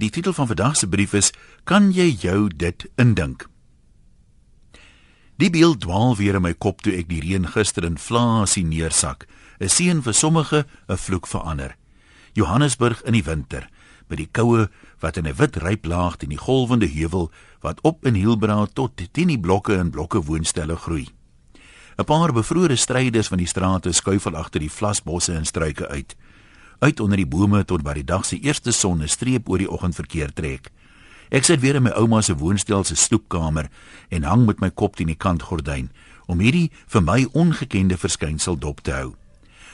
Die titel van vandag se brief is Kan jy jou dit indink? Die beeld dwaal weer in my kop toe ek die reën gister in Vlaasie neersak. 'n Seën vir sommige, 'n vloek vir ander. Johannesburg in die winter, by die koue wat in 'n wit ryp laag teen die golwende heuwel wat op in Hielbrau tot teen die blokke en blokke woonstelle groei. 'n Paar bevrore stryders van die strate skuifel agter die vlasbosse en struike uit uit onder die bome tot by die dag se eerste son 'n streep oor die oggendverkeer trek. Ek sit weer in my ouma se woonstel se stoepkamer en hang met my kop teen die kantgordyn om hierdie vir my ongekende verskynsel dop te hou.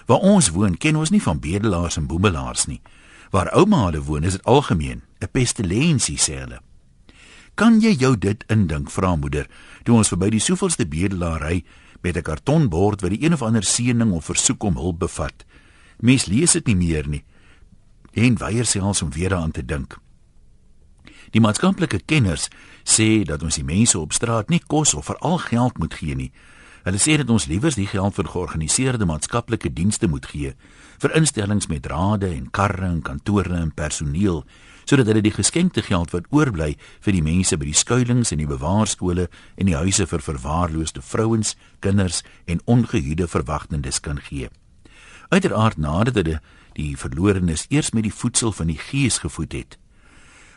Waar ons woon, ken ons nie van bedelaars en boemelaars nie. Waar ouma hulle woon, is dit algemeen 'n pestilensie sê hulle. Kan jy jou dit indink, vra moeder, toe ons verby die soevelste bedelaar ry met 'n kartonbord wat die een of ander seëning of versoek om hulp bevat? Mens lees dit nie meer nie en weier selfs om weer daaraan te dink. Die maatskaplike kenners sê dat ons die mense op straat nie kos of veral geld moet gee nie. Hulle sê dat ons liewer die geld vir georganiseerde maatskaplike dienste moet gee, vir instellings met rade en karre en kantore en personeel, sodat hulle die geskenkte geld wat oorbly vir die mense by die skuilings en die bewaarskole en die huise vir verwaarloosde vrouens, kinders en ongehuide verwagtendes kan gee. Uiteraard nadat hulle die verlorenes eers met die voedsel van die gees gevoed het.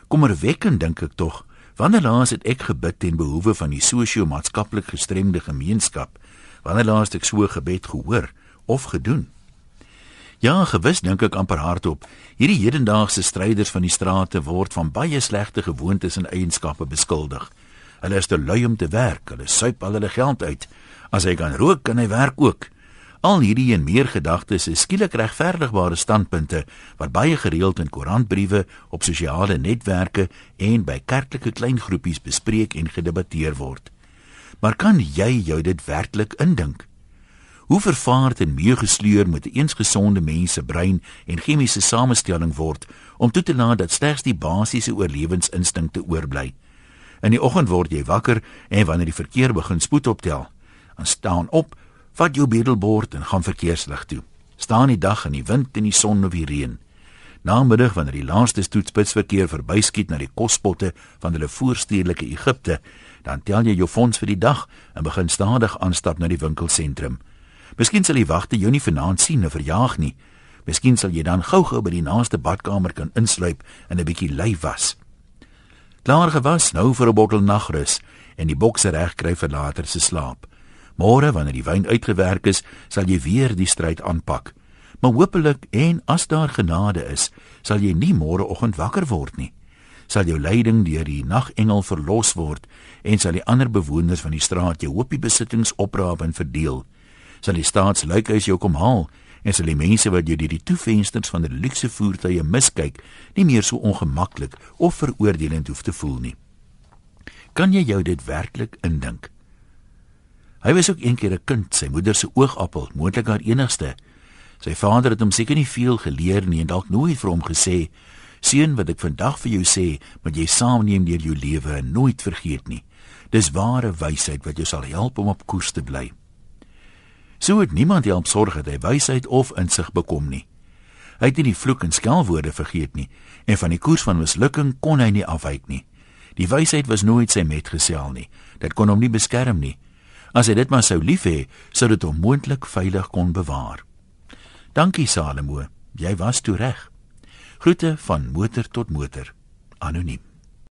Kommerwekkend dink ek tog, wanneer laas het ek gebid ten behoeve van die sosio-maatskaplik gestremde gemeenskap? Wanneer laas het ek so gebed gehoor of gedoen? Ja, gewis dink ek amper hardop. Hierdie hedendaagse stryders van die strate word van baie slegte gewoontes en eienskappe beskuldig. Hulle is te lui om te werk, hulle suip al hulle geld uit. As hy kan rook, kan hy werk ook. Al hierdie en meer gedagtes is skielik regverdigbare standpunte wat baie gereeld in koerantbriewe, op sosiale netwerke en by kerklike klein groepies bespreek en gedebatteer word. Maar kan jy jou dit werklik indink? Hoe vervaard en meegesleur moet 'n eens gesonde mens se brein en chemiese samestelling word om toe te laat dat slegs die basiese oorlewingsinstinkte oorbly? In die oggend word jy wakker en wanneer die verkeer begin spoed optel, dan staan op Vat jou bedelbord en gaan verkeerslig toe. Staan die dag in die wind en die son of die reën. Namiddag wanneer die laaste stoetspitsverkeer verbyskiet na die kospotte van hulle voorstedelike Egipte, dan tel jy jou fonds vir die dag en begin stadig aanstap na die winkelsentrum. Miskien sal die wagte jou nie vanaand sien of verjaag nie. Miskien sal jy dan gou-gou by die naaste badkamer kan insluip en 'n bietjie lui was. Klaar gewas nou vir 'n bottel nagrus en die bokse reg kry vir later se slaap. Môre wanneer die wyn uitgewerk is, sal jy weer die stryd aanpak. Maar hopelik en as daar genade is, sal jy nie môreoggend wakker word nie. Sal jou leiding deur die nagengel verlos word en sal die ander bewoners van die straat jou hoopie besittings opraap en verdeel. Sal die staatsluikhuis jou kom haal en sal die mense wat jy deur die toevensters van 'n luukse voertuie miskyk, nie meer so ongemaklik of veroordelend hoef te voel nie. Kan jy jou dit werklik indink? Hy was ook eendag 'n kind, sy moeder se oogappel, moontlik haar enigste. Sy vader het hom seker nie veel geleer nie en dalk nooit vir hom gesê: "Seun, wat ek vandag vir jou sê, moet jy saamneem deur jou lewe en nooit vergeet nie. Dis ware wysheid wat jou sal help om op koers te bly." So het niemand help sorg dat hy wysheid of insig bekom nie. Hy het nie die vloek en skelwoorde vergeet nie en van die koers van mislukking kon hy nie afwyk nie. Die wysheid was nooit sy metgesel nie. Dit kon hom nie beskerm nie. As hy dit maar sou lief hê, sou dit hom moontlik veilig kon bewaar. Dankie Salomo, jy was toe reg. Groete van motor tot motor. Anoniem.